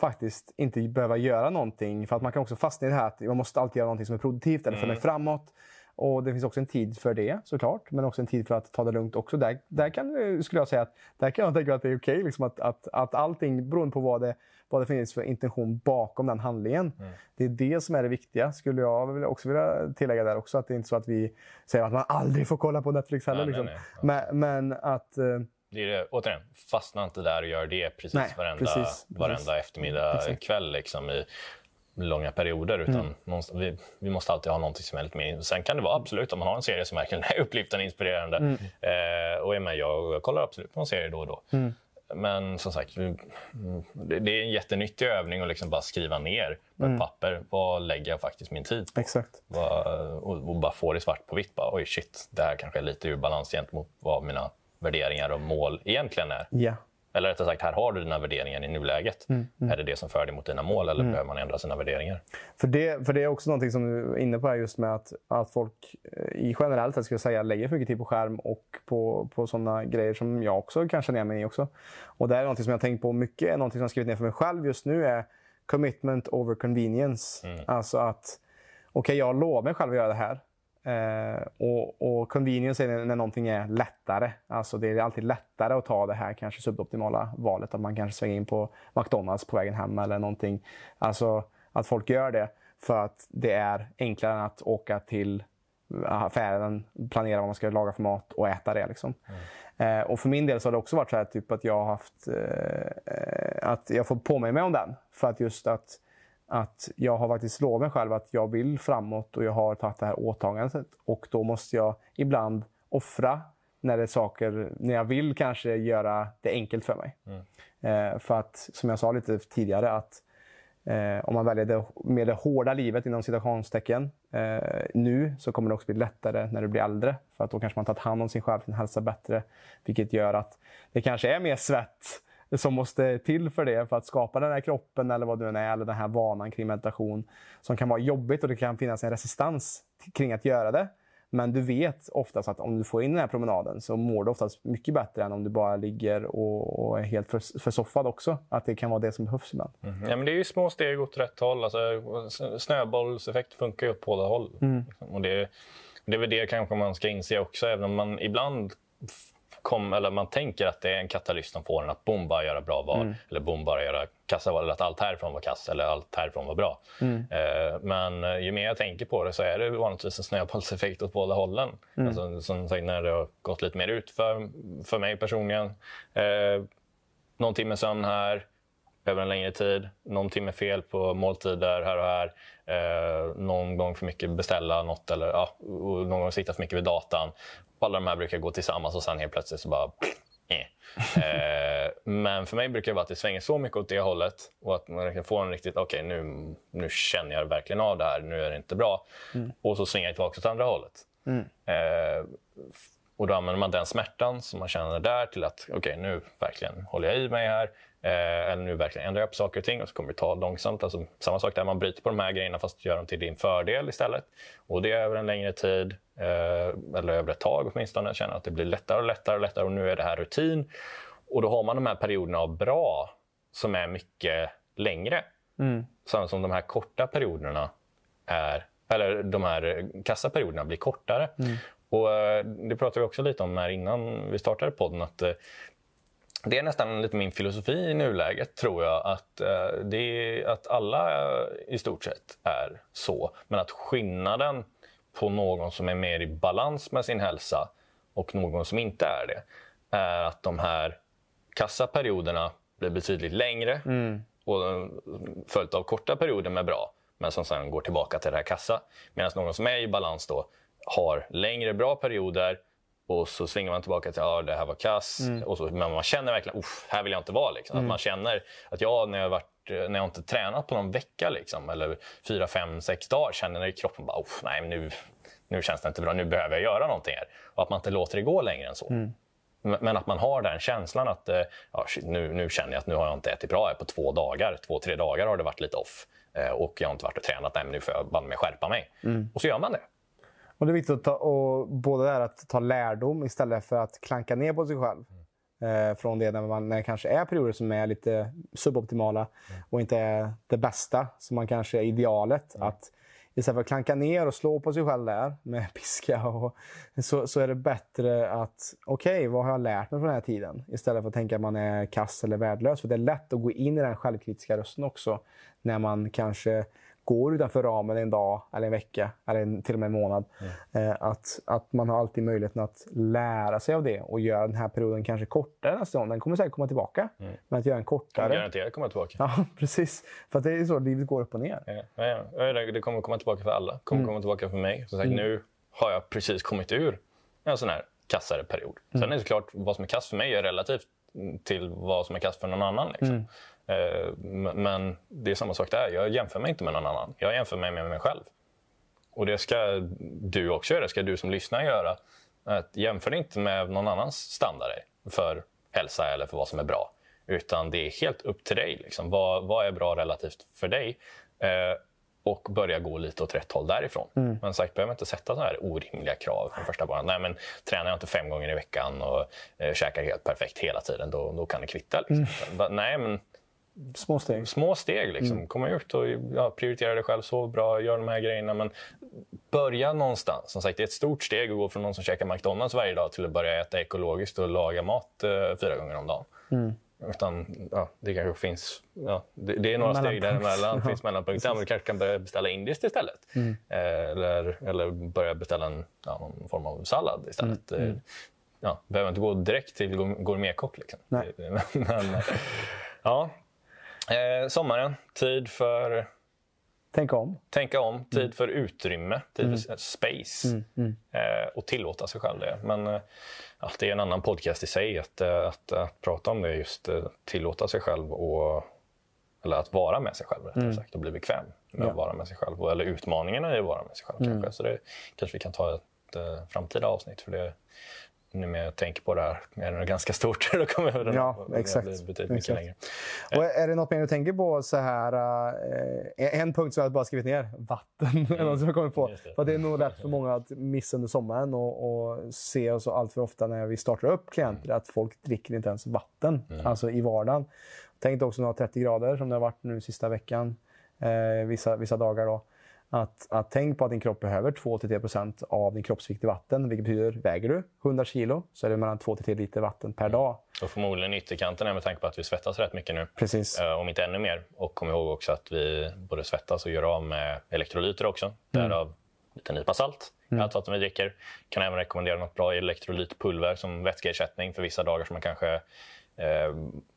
faktiskt inte behöva göra någonting. För att man kan också fastna i det här att man måste alltid göra någonting som är produktivt eller för mig mm. framåt. och det finns också en tid för det såklart, men också en tid för att ta det lugnt också. Där, där kan, skulle jag säga att, där kan jag tänka att det är okej, okay, liksom att, att, att allting beroende på vad det, vad det finns för intention bakom den handlingen. Mm. Det är det som är det viktiga, skulle jag också vilja tillägga där också. Att det är inte så att vi säger att man aldrig får kolla på Netflix heller. Nej, liksom. nej, nej. Men, men, att... Det är det, återigen, fastna inte där och gör det precis Nej, varenda, precis, varenda precis. eftermiddag, Exakt. kväll liksom, i långa perioder. Utan mm. vi, vi, måste alltid ha någonting som är lite mer... Sen kan det vara absolut om man har en serie som verkligen är upplyftande inspirerande. Mm. Eh, och är med, jag, jag kollar absolut på en serie då och då. Mm. Men som sagt, det är en jättenyttig övning att liksom bara skriva ner på mm. ett papper. Vad lägger jag faktiskt min tid på? Exakt. Och, och bara få det svart på vitt. Bara, Oj, shit, det här kanske är lite ur balans gentemot vad mina värderingar och mål egentligen är. Ja. Eller rättare sagt, här har du dina värderingar i nuläget. Mm, mm. Är det det som för dig mot dina mål eller mm. behöver man ändra sina värderingar? För det, för det är också någonting som du är inne på här just med att, att folk eh, i generellt sett skulle säga lägger för mycket tid på skärm och på, på sådana grejer som jag också kan känna igen mig i också. Och det är någonting som jag har tänkt på mycket, någonting som jag skrivit ner för mig själv just nu är commitment over convenience. Mm. Alltså att, okej okay, jag lovar mig själv att göra det här. Eh, och, och convenience är när någonting är lättare. Alltså det är alltid lättare att ta det här kanske suboptimala valet. Att man kanske svänger in på McDonalds på vägen hem eller någonting. Alltså att folk gör det för att det är enklare än att åka till affären, planera vad man ska laga för mat och äta det. Liksom. Mm. Eh, och för min del så har det också varit så här typ att jag har haft eh, att jag får påminna mig om den. För att just att att jag har faktiskt lovat mig själv att jag vill framåt och jag har tagit det här åtagandet. Och då måste jag ibland offra när det är saker, när jag vill kanske göra det enkelt för mig. Mm. Eh, för att, som jag sa lite tidigare, att eh, om man väljer det, med det hårda livet inom citationstecken eh, nu så kommer det också bli lättare när du blir äldre. För att då kanske man tagit hand om sin själv, sin hälsa bättre. Vilket gör att det kanske är mer svett som måste till för det, för att skapa den här kroppen eller vad det nu är, eller den här vanan kring meditation. Som kan vara jobbigt och det kan finnas en resistans kring att göra det. Men du vet oftast att om du får in den här promenaden så mår du oftast mycket bättre än om du bara ligger och, och är helt för, försoffad också. Att det kan vara det som behövs ibland. Mm. Ja, men det är ju små steg åt rätt håll. Alltså, snöbollseffekt funkar ju åt båda håll. Mm. Och det, det är väl det kanske man ska inse också, även om man ibland kom, eller man tänker att det är en katalyst som får en att boom, bara göra bra val. Mm. Eller boom, bara göra kassaval. Eller att allt härifrån var kass eller allt härifrån var bra. Mm. Eh, men eh, ju mer jag tänker på det så är det vanligtvis en snöbollseffekt åt båda hållen. Mm. Alltså, som sagt, när det har gått lite mer ut för, för mig personligen. Eh, någon timme sömn här över en längre tid. Någon timme fel på måltider här och här. Eh, någon gång för mycket beställa något eller ja, någon gång sitta för mycket vid datan alla de här brukar gå tillsammans och sen helt plötsligt så bara... eh, men för mig brukar det vara att det svänger så mycket åt det hållet och att man kan få en riktigt, okej okay, nu, nu känner jag verkligen av det här, nu är det inte bra. Mm. Och så svingar jag tillbaka åt andra hållet. Mm. Eh, och då använder man den smärtan som man känner där till att okej, okay, nu verkligen håller jag i mig här. Eh, eller nu verkligen ändrar jag på saker och ting och så kommer det ta långsamt. Alltså, samma sak där, man bryter på de här grejerna fast gör dem till din fördel istället. Och det är över en längre tid, eh, eller över ett tag åtminstone. Känner att det blir lättare och lättare och lättare och nu är det här rutin. Och då har man de här perioderna av bra som är mycket längre. Mm. Samtidigt som de här korta perioderna är, eller de här kassaperioderna blir kortare. Mm. Och eh, Det pratade vi också lite om här innan vi startade podden. att det är nästan lite min filosofi i nuläget, tror jag. Att, eh, det är, att alla i stort sett är så. Men att skillnaden på någon som är mer i balans med sin hälsa och någon som inte är det, är att de här kassaperioderna blir betydligt längre mm. och följt av korta perioder med bra, men som sen går tillbaka till det här kassa. Medan någon som är i balans då har längre bra perioder och så svingar man tillbaka till att ah, det här var kass. Mm. Och så, men man känner verkligen att här vill jag inte vara. Liksom. Mm. Att man känner att jag när jag, varit, när jag inte tränat på någon vecka liksom, eller fyra, fem, sex dagar känner i kroppen bara nej, nu, nu känns det inte bra. Nu behöver jag göra någonting här. Och att man inte låter det gå längre än så. Mm. Men att man har den känslan att eh, ja, nu, nu känner jag att nu har jag inte ätit bra här på två dagar. Två, tre dagar har det varit lite off. Eh, och jag har inte varit och tränat. Nej, men nu får jag bara med skärpa mig. Mm. Och så gör man det. Och det är viktigt att ta, och både det att ta lärdom istället för att klanka ner på sig själv. Mm. Eh, från det när, man, när det kanske är perioder som är lite suboptimala mm. och inte är det bästa, som man kanske är idealet. Mm. Att istället för att klanka ner och slå på sig själv där med piska, och, så, så är det bättre att, okej, okay, vad har jag lärt mig från den här tiden? Istället för att tänka att man är kass eller värdelös. För det är lätt att gå in i den självkritiska rösten också, när man kanske går utanför ramen en dag, eller en vecka eller en, till och med en månad. Mm. att, att man har alltid möjligheten att lära sig av det och göra den här perioden kanske kortare nästa gång. Den kommer säkert komma tillbaka. Mm. Men att göra en kortare... Garanterat komma tillbaka. Ja, precis. För att det är så livet går upp och ner. Ja, ja, det kommer komma tillbaka för alla. Det kommer mm. komma tillbaka för mig. Som sagt, mm. Nu har jag precis kommit ur en sån här kassare period. Sen mm. är det klart, vad som är kass för mig är relativt till vad som är kass för någon annan. Liksom. Mm. Eh, men det är samma sak där. Jag jämför mig inte med någon annan. Jag jämför mig med mig själv. Och det ska du också göra. Det ska du som lyssnar göra. Att jämför inte med någon annans standard för hälsa eller för vad som är bra. Utan det är helt upp till dig. Liksom. Vad, vad är bra relativt för dig? Och börja gå lite åt rätt håll därifrån. Mm. Men sagt, behöver inte sätta så här orimliga krav från första början. Nej, men tränar jag inte fem gånger i veckan och eh, käkar helt perfekt hela tiden, då, då kan det kvitta. Liksom. Mm. Nej, men Små steg. Små steg. Liksom. Mm. Komma ut och ja, prioritera dig själv, sov bra, gör de här grejerna. Men börja någonstans. Som sagt, det är ett stort steg att gå från någon som käkar McDonalds varje dag till att börja äta ekologiskt och laga mat eh, fyra gånger om dagen. Mm. Utan, ja, det kanske finns... Ja, det, det är några steg däremellan. Det finns mellanpunkter. Ja, du kanske kan börja beställa indiskt istället. Mm. Eh, eller, eller börja beställa en, ja, någon form av sallad istället. Mm. Mm. Ja, behöver inte gå direkt till gourmetkock. Liksom. Men, ja, Eh, sommaren, tid för... Tänka om. Tänka om, tid mm. för utrymme, tid mm. för space. Mm. mm. Eh, och tillåta sig själv det. Men eh, det är en annan podcast i sig att, eh, att, att prata om det. Just eh, tillåta sig själv och eller att vara med sig själv rättare mm. sagt och bli bekväm med ja. att vara med sig själv. Eller utmaningarna i att vara med sig själv. Mm. Kanske. Så det kanske vi kan ta ett uh, framtida avsnitt. För det, nu när jag tänker på det här, är det ganska stort. Då kommer det ja, exakt. bli betydligt mycket längre. Och är det något mer du tänker på? så här? Uh, en punkt som jag bara skrivit ner. Vatten. Mm. något som jag kommer på. Det. För det är nog lätt för många att missa under sommaren och, och se oss allt för ofta när vi startar upp klienter mm. att folk dricker inte ens vatten mm. alltså i vardagen. Tänk också när det har 30 grader som det har varit nu sista veckan. Eh, vissa, vissa dagar. då att, att tänk på att din kropp behöver 2-3% av din kroppsvikt i vatten. Vilket betyder, väger du 100 kilo så är det mellan 2-3 liter vatten per dag. Och förmodligen ytterkanten med tanke på att vi svettas rätt mycket nu. Precis. Uh, om inte ännu mer. Och kom ihåg också att vi både svettas och gör av med elektrolyter också. Mm. Därav lite nypa salt mm. allt vatten vi dricker. Kan även rekommendera något bra elektrolytpulver som vätskeersättning för vissa dagar som man kanske Eh,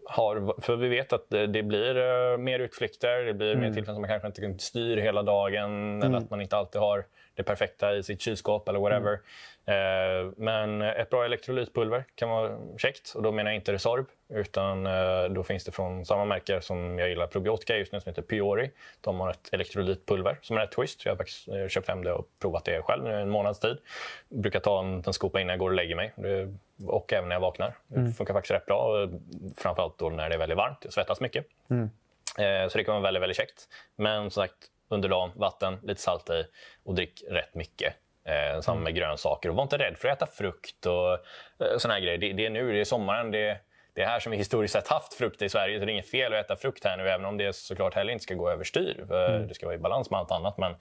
har, för vi vet att det, det blir uh, mer utflykter, det blir mm. mer tillfällen som man kanske inte styr hela dagen mm. eller att man inte alltid har det perfekta i sitt kylskåp eller whatever. Mm. Uh, men ett bra elektrolytpulver kan vara käckt och då menar jag inte Resorb utan uh, då finns det från samma märke som jag gillar probiotika just nu som heter Piori. De har ett elektrolytpulver som är rätt schysst. Jag har faktiskt köpt hem det och provat det själv nu en månads tid. Jag brukar ta en, en skopa innan jag går och lägger mig. Det och även när jag vaknar. Mm. Det funkar faktiskt rätt bra. Framförallt då när det är väldigt varmt. Jag svettas mycket. Mm. Eh, så det kan vara väldigt, väldigt käckt. Men som sagt, under dagen, vatten, lite salt i och drick rätt mycket. Eh, samma med grönsaker. Och var inte rädd för att äta frukt och eh, såna här grejer. Det, det, är nu, det är sommaren. Det, det är här som vi historiskt sett haft frukt i Sverige. Så det är inget fel att äta frukt här nu, även om det såklart heller inte ska gå överstyr. Mm. Det ska vara i balans med allt annat. Men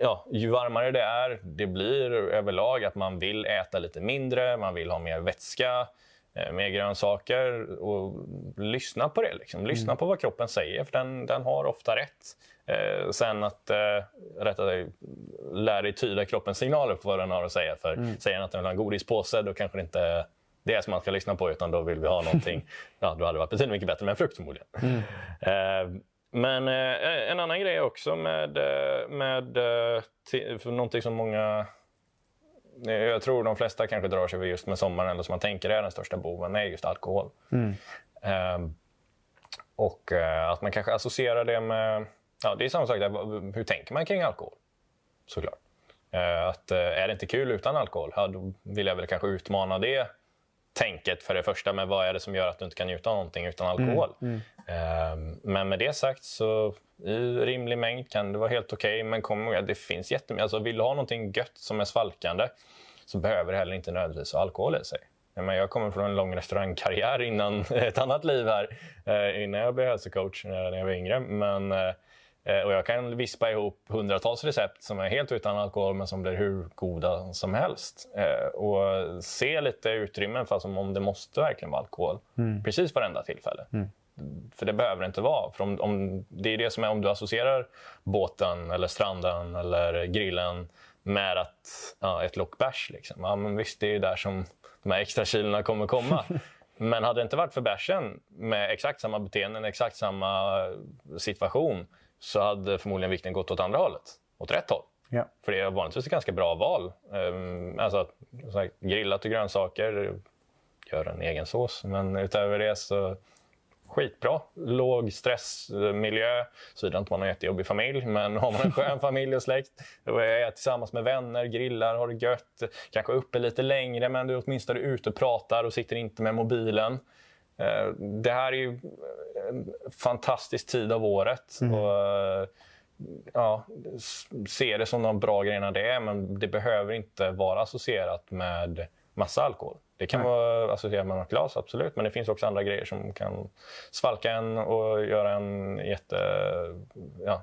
ja, ju varmare det är, det blir överlag att man vill äta lite mindre, man vill ha mer vätska, eh, mer grönsaker och lyssna på det. Liksom. Lyssna mm. på vad kroppen säger, för den, den har ofta rätt. Eh, sen att eh, rätta dig, lär dig tyda kroppens signaler på vad den har att säga. För mm. Säger den att den vill ha en godispåse, då kanske det inte det är som man ska lyssna på, utan då vill vi ha någonting. ja, då hade det varit betydligt mycket bättre med en frukt förmodligen. Mm. Eh, men eh, en annan grej också med, eh, med eh, för någonting som många... Eh, jag tror de flesta kanske drar sig just med sommaren, eller som man tänker är den största boven, är just alkohol. Mm. Eh, och att man kanske associerar det med... Ja, det är samma sak där. Hur tänker man kring alkohol? Såklart. att är det inte kul utan alkohol, ja, då vill jag väl kanske utmana det tänket för det första. Men vad är det som gör att du inte kan njuta av någonting utan alkohol? Mm, mm. Men med det sagt så i rimlig mängd kan det vara helt okej. Okay, men kom ihåg det finns jättemycket. Alltså, vill du ha någonting gött som är svalkande så behöver det heller inte nödvändigtvis ha alkohol i sig. Men jag kommer från en lång restaurangkarriär innan ett annat liv här. Eh, innan jag blev hälsocoach när jag var yngre. Men Eh, och jag kan vispa ihop hundratals recept som är helt utan alkohol men som blir hur goda som helst. Eh, och se lite utrymmen för som om det måste verkligen vara alkohol. Mm. Precis varenda tillfälle. Mm. För det behöver det inte vara. För om, om, det är det som är om du associerar båten, eller stranden eller grillen med att, ja, ett lock bärs. Liksom. Ja, men visst, det är där som de här extra kilona kommer komma. Men hade det inte varit för bärsen med exakt samma beteenden, exakt samma situation så hade förmodligen vikten gått åt andra hållet, åt rätt håll. Ja. För det är vanligtvis ett ganska bra val. Um, alltså, grillat och grönsaker, gör en egen sås. Men utöver det så skitbra. Låg stressmiljö. Såvida inte man har en jättejobbig familj. Men har man en skön familj och släkt, är tillsammans med vänner, grillar, har det gött. Kanske uppe lite längre, men du är åtminstone ute och pratar och sitter inte med mobilen. Eh, det här är ju en fantastisk tid av året. Mm. Och, eh, ja, se det som de bra grejerna det är, men det behöver inte vara associerat med massa alkohol. Det kan Nej. vara associerat med något glas, absolut. Men det finns också andra grejer som kan svalka en och göra en jätte... Ja,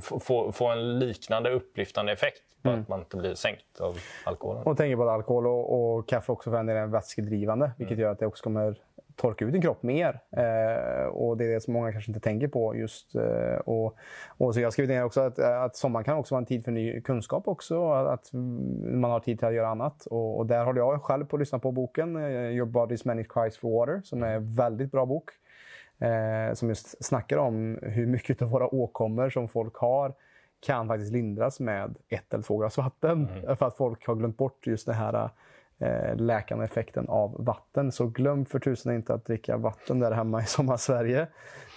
få, få en liknande upplyftande effekt på mm. att man inte blir sänkt av alkoholen. Och tänker på att alkohol och, och kaffe också för en vätskedrivande, vilket mm. gör att det också kommer torka ut din kropp mer. Eh, och Det är det som många kanske inte tänker på. just. Eh, och, och så Jag har skrivit ner också att, att sommaren kan också vara en tid för ny kunskap också. Att man har tid till att göra annat. Och, och där håller jag själv på att lyssna på boken eh, Your Body's Many Cries for Water, som är en väldigt bra bok. Eh, som just snackar om hur mycket av våra åkommor som folk har kan faktiskt lindras med ett eller två glas vatten. Mm. För att folk har glömt bort just det här eh, läkande effekten av vatten. Så glöm för tusan inte att dricka vatten där hemma i sommarsverige.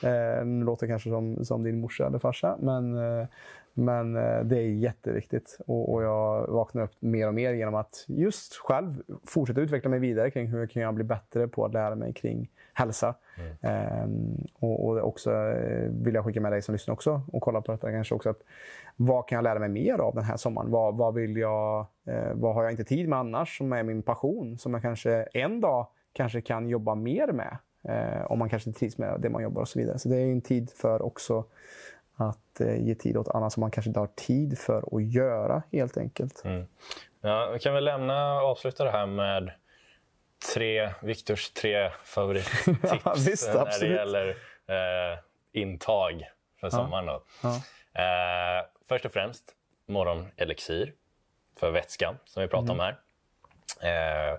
Eh, nu låter det kanske som, som din morsa eller farsa, men, eh, men eh, det är jätteviktigt. Och, och, jag vaknar upp mer och mer genom att just själv fortsätta utveckla mig vidare kring hur kan jag bli bättre på att lära mig kring hälsa. Mm. Um, och, och, också eh, vill jag skicka med dig som lyssnar också och kolla på detta kanske också. Att, vad kan jag lära mig mer av den här sommaren? Vad, vad, vill jag, eh, vad har jag inte tid med annars som är min passion? Som jag kanske en dag kanske kan jobba mer med. Eh, om man kanske inte trivs med det man jobbar och så vidare. Så det är en tid för också att eh, ge tid åt annat som man kanske inte har tid för att göra helt enkelt. Mm. Ja, vi kan väl lämna avsluta det här med tre, Viktors tre favorittips ja, visst, när det gäller eh, intag för sommaren. Då. Ja. Eh, först och främst morgonelixir för vätskan som vi pratade mm. om här. Eh,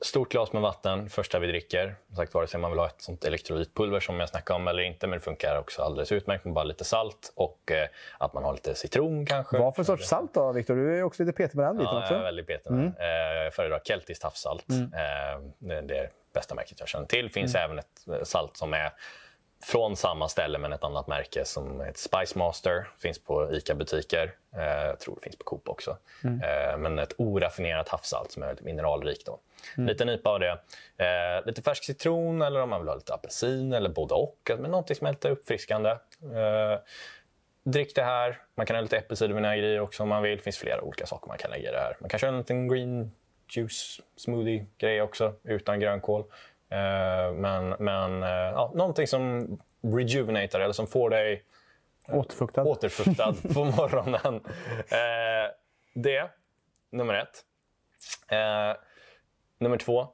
Stort glas med vatten första vi dricker. Som sagt, vare sig man vill ha ett sånt elektrolytpulver som jag snackade om eller inte. Men det funkar också alldeles utmärkt med bara lite salt och eh, att man har lite citron kanske. Vad för sorts salt då, Viktor? Du är också lite petig med den biten ja, också. jag är väldigt petig med mm. Eh, jag föredrar keltiskt havssalt. Mm. Eh, det är det bästa märket jag känner till. Det finns mm. även ett eh, salt som är från samma ställe men ett annat märke som heter Spice Master. Finns på ICA-butiker. Eh, jag tror det finns på Coop också. Mm. Eh, men ett oraffinerat havssalt som är väldigt mineralrikt. Då. Mm. Lite nypa av det. Eh, lite färsk citron eller om man vill ha lite apelsin eller både och. Men någonting som är lite uppfriskande. Eh, drick det här. Man kan ha lite äppelcidervinäger i också om man vill. Det finns flera olika saker man kan lägga i det här. Man kan köra en liten green juice smoothie-grej också utan grönkål. Eh, men men eh, ja, någonting som rejuvenatar eller som får dig återfuktad, återfuktad på morgonen. Eh, det, nummer ett. Nummer två,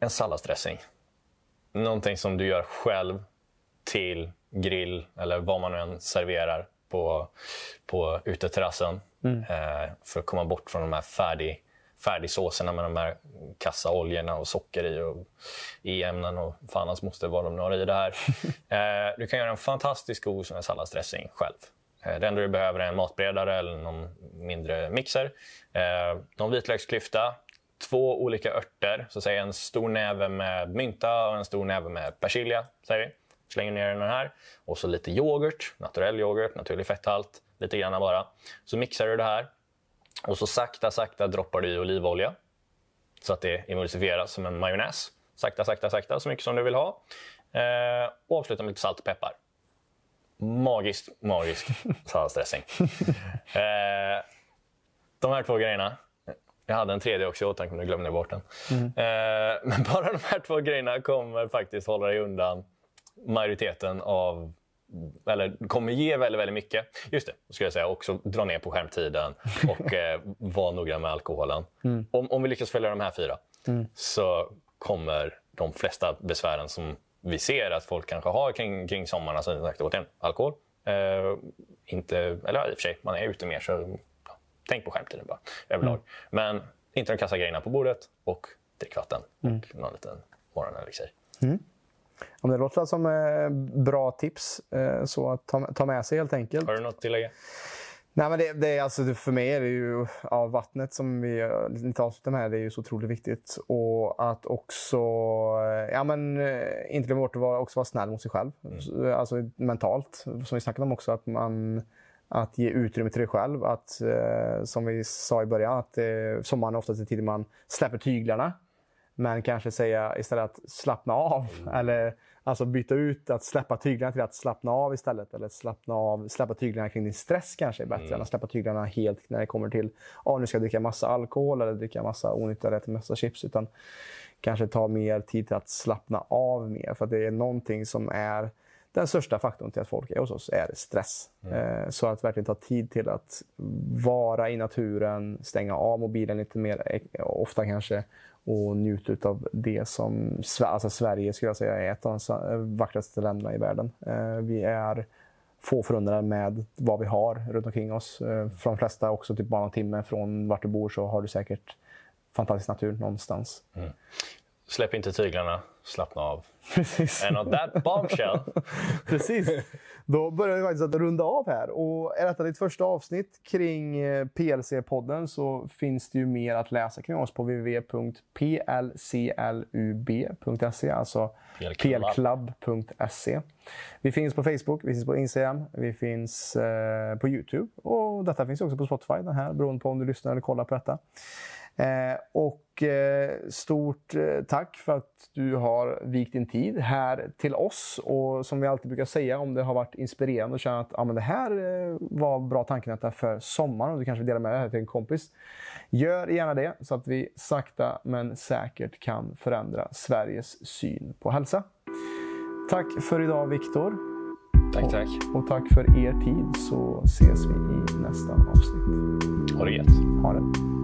en salladsdressing. Någonting som du gör själv till grill eller vad man än serverar på, på uteterrassen. Mm. för att komma bort från de här färdig färdigsåserna med de här kassa oljorna och socker i och i-ämnen och fan hans moster vad de nu har i det här. eh, du kan göra en fantastisk god salladsdressing själv. Eh, det enda du behöver är en matberedare eller någon mindre mixer. Eh, någon vitlöksklyfta, två olika örter, så säg en stor näve med mynta och en stor näve med persilja. Säger vi. Slänger ner den här. Och så lite yoghurt, naturell yoghurt, naturlig fetthalt. Lite grann bara. Så mixar du det här. Och så sakta, sakta droppar du i olivolja så att det emulsifieras som en majonnäs. Sakta, sakta, sakta, så mycket som du vill ha. Eh, och avsluta med lite salt och peppar. Magiskt, magisk salladsdressing. eh, de här två grejerna. Jag hade en tredje också i åtanke, men nu glömde jag bort den. Mm. Eh, men bara de här två grejerna kommer faktiskt hålla dig undan majoriteten av eller kommer ge väldigt, väldigt mycket. Just det, ska jag säga. Också dra ner på skärmtiden och eh, vara noggrann med alkoholen. Mm. Om, om vi lyckas följa de här fyra mm. så kommer de flesta besvären som vi ser att folk kanske har kring, kring sommaren, alltså återigen, alkohol, eh, inte, eller i och för sig, man är ute mer så tänk på skärmtiden bara överlag. Mm. Men inte de kassa grejerna på bordet och drickvatten mm. och någon liten morgonelixir. Mm. Om det låter som eh, bra tips, eh, så ta, ta med sig helt enkelt. Har du något att tillägga? Nej, men det, det är alltså, för mig är det ju ja, vattnet som vi lite avslutar med. Det är ju så otroligt viktigt. Och att också, eh, ja men inte glömma bort att vara, också vara snäll mot sig själv. Mm. Alltså mentalt, som vi snackade om också. Att man att ge utrymme till dig själv. Att, eh, som vi sa i början, att eh, sommaren är oftast en tid man släpper tyglarna. Men kanske säga istället att slappna av. Mm. Eller alltså byta ut att släppa tyglarna till att slappna av istället. Eller slappna av, släppa tyglarna kring din stress kanske är bättre mm. än att släppa tyglarna helt när det kommer till ah, nu ska jag dricka massa alkohol eller dricka massa onyttiga äta massa chips. Utan kanske ta mer tid till att slappna av mer. För det är någonting som är den största faktorn till att folk är hos oss är stress. Mm. Eh, så att verkligen ta tid till att vara i naturen, stänga av mobilen lite mer ofta kanske och njuta av det som alltså Sverige skulle jag säga är ett av de vackraste länderna i världen. Eh, vi är få förundrade med vad vi har runt omkring oss. Eh, för de flesta också typ bara en timme från vart du bor så har du säkert fantastisk natur någonstans. Mm. Släpp inte tyglarna, slappna av. Precis. And on that bombshell. Precis. Då börjar vi faktiskt att runda av här. Och är detta ditt första avsnitt kring eh, PLC-podden så finns det ju mer att läsa kring oss på www.plclub.se, alltså plclub.se. Vi finns på Facebook, vi finns på Instagram, vi finns eh, på Youtube och detta finns också på Spotify, den här, beroende på om du lyssnar eller kollar på detta. Eh, och eh, stort eh, tack för att du har vikt din tid här till oss. Och som vi alltid brukar säga, om det har varit inspirerande och känna att ah, men det här var bra tankenätta för sommaren och du kanske vill dela med dig det här till en kompis. Gör gärna det så att vi sakta men säkert kan förändra Sveriges syn på hälsa. Tack för idag Viktor. Tack, tack. Och, och tack för er tid så ses vi i nästa avsnitt. Ha det gött. Ha det.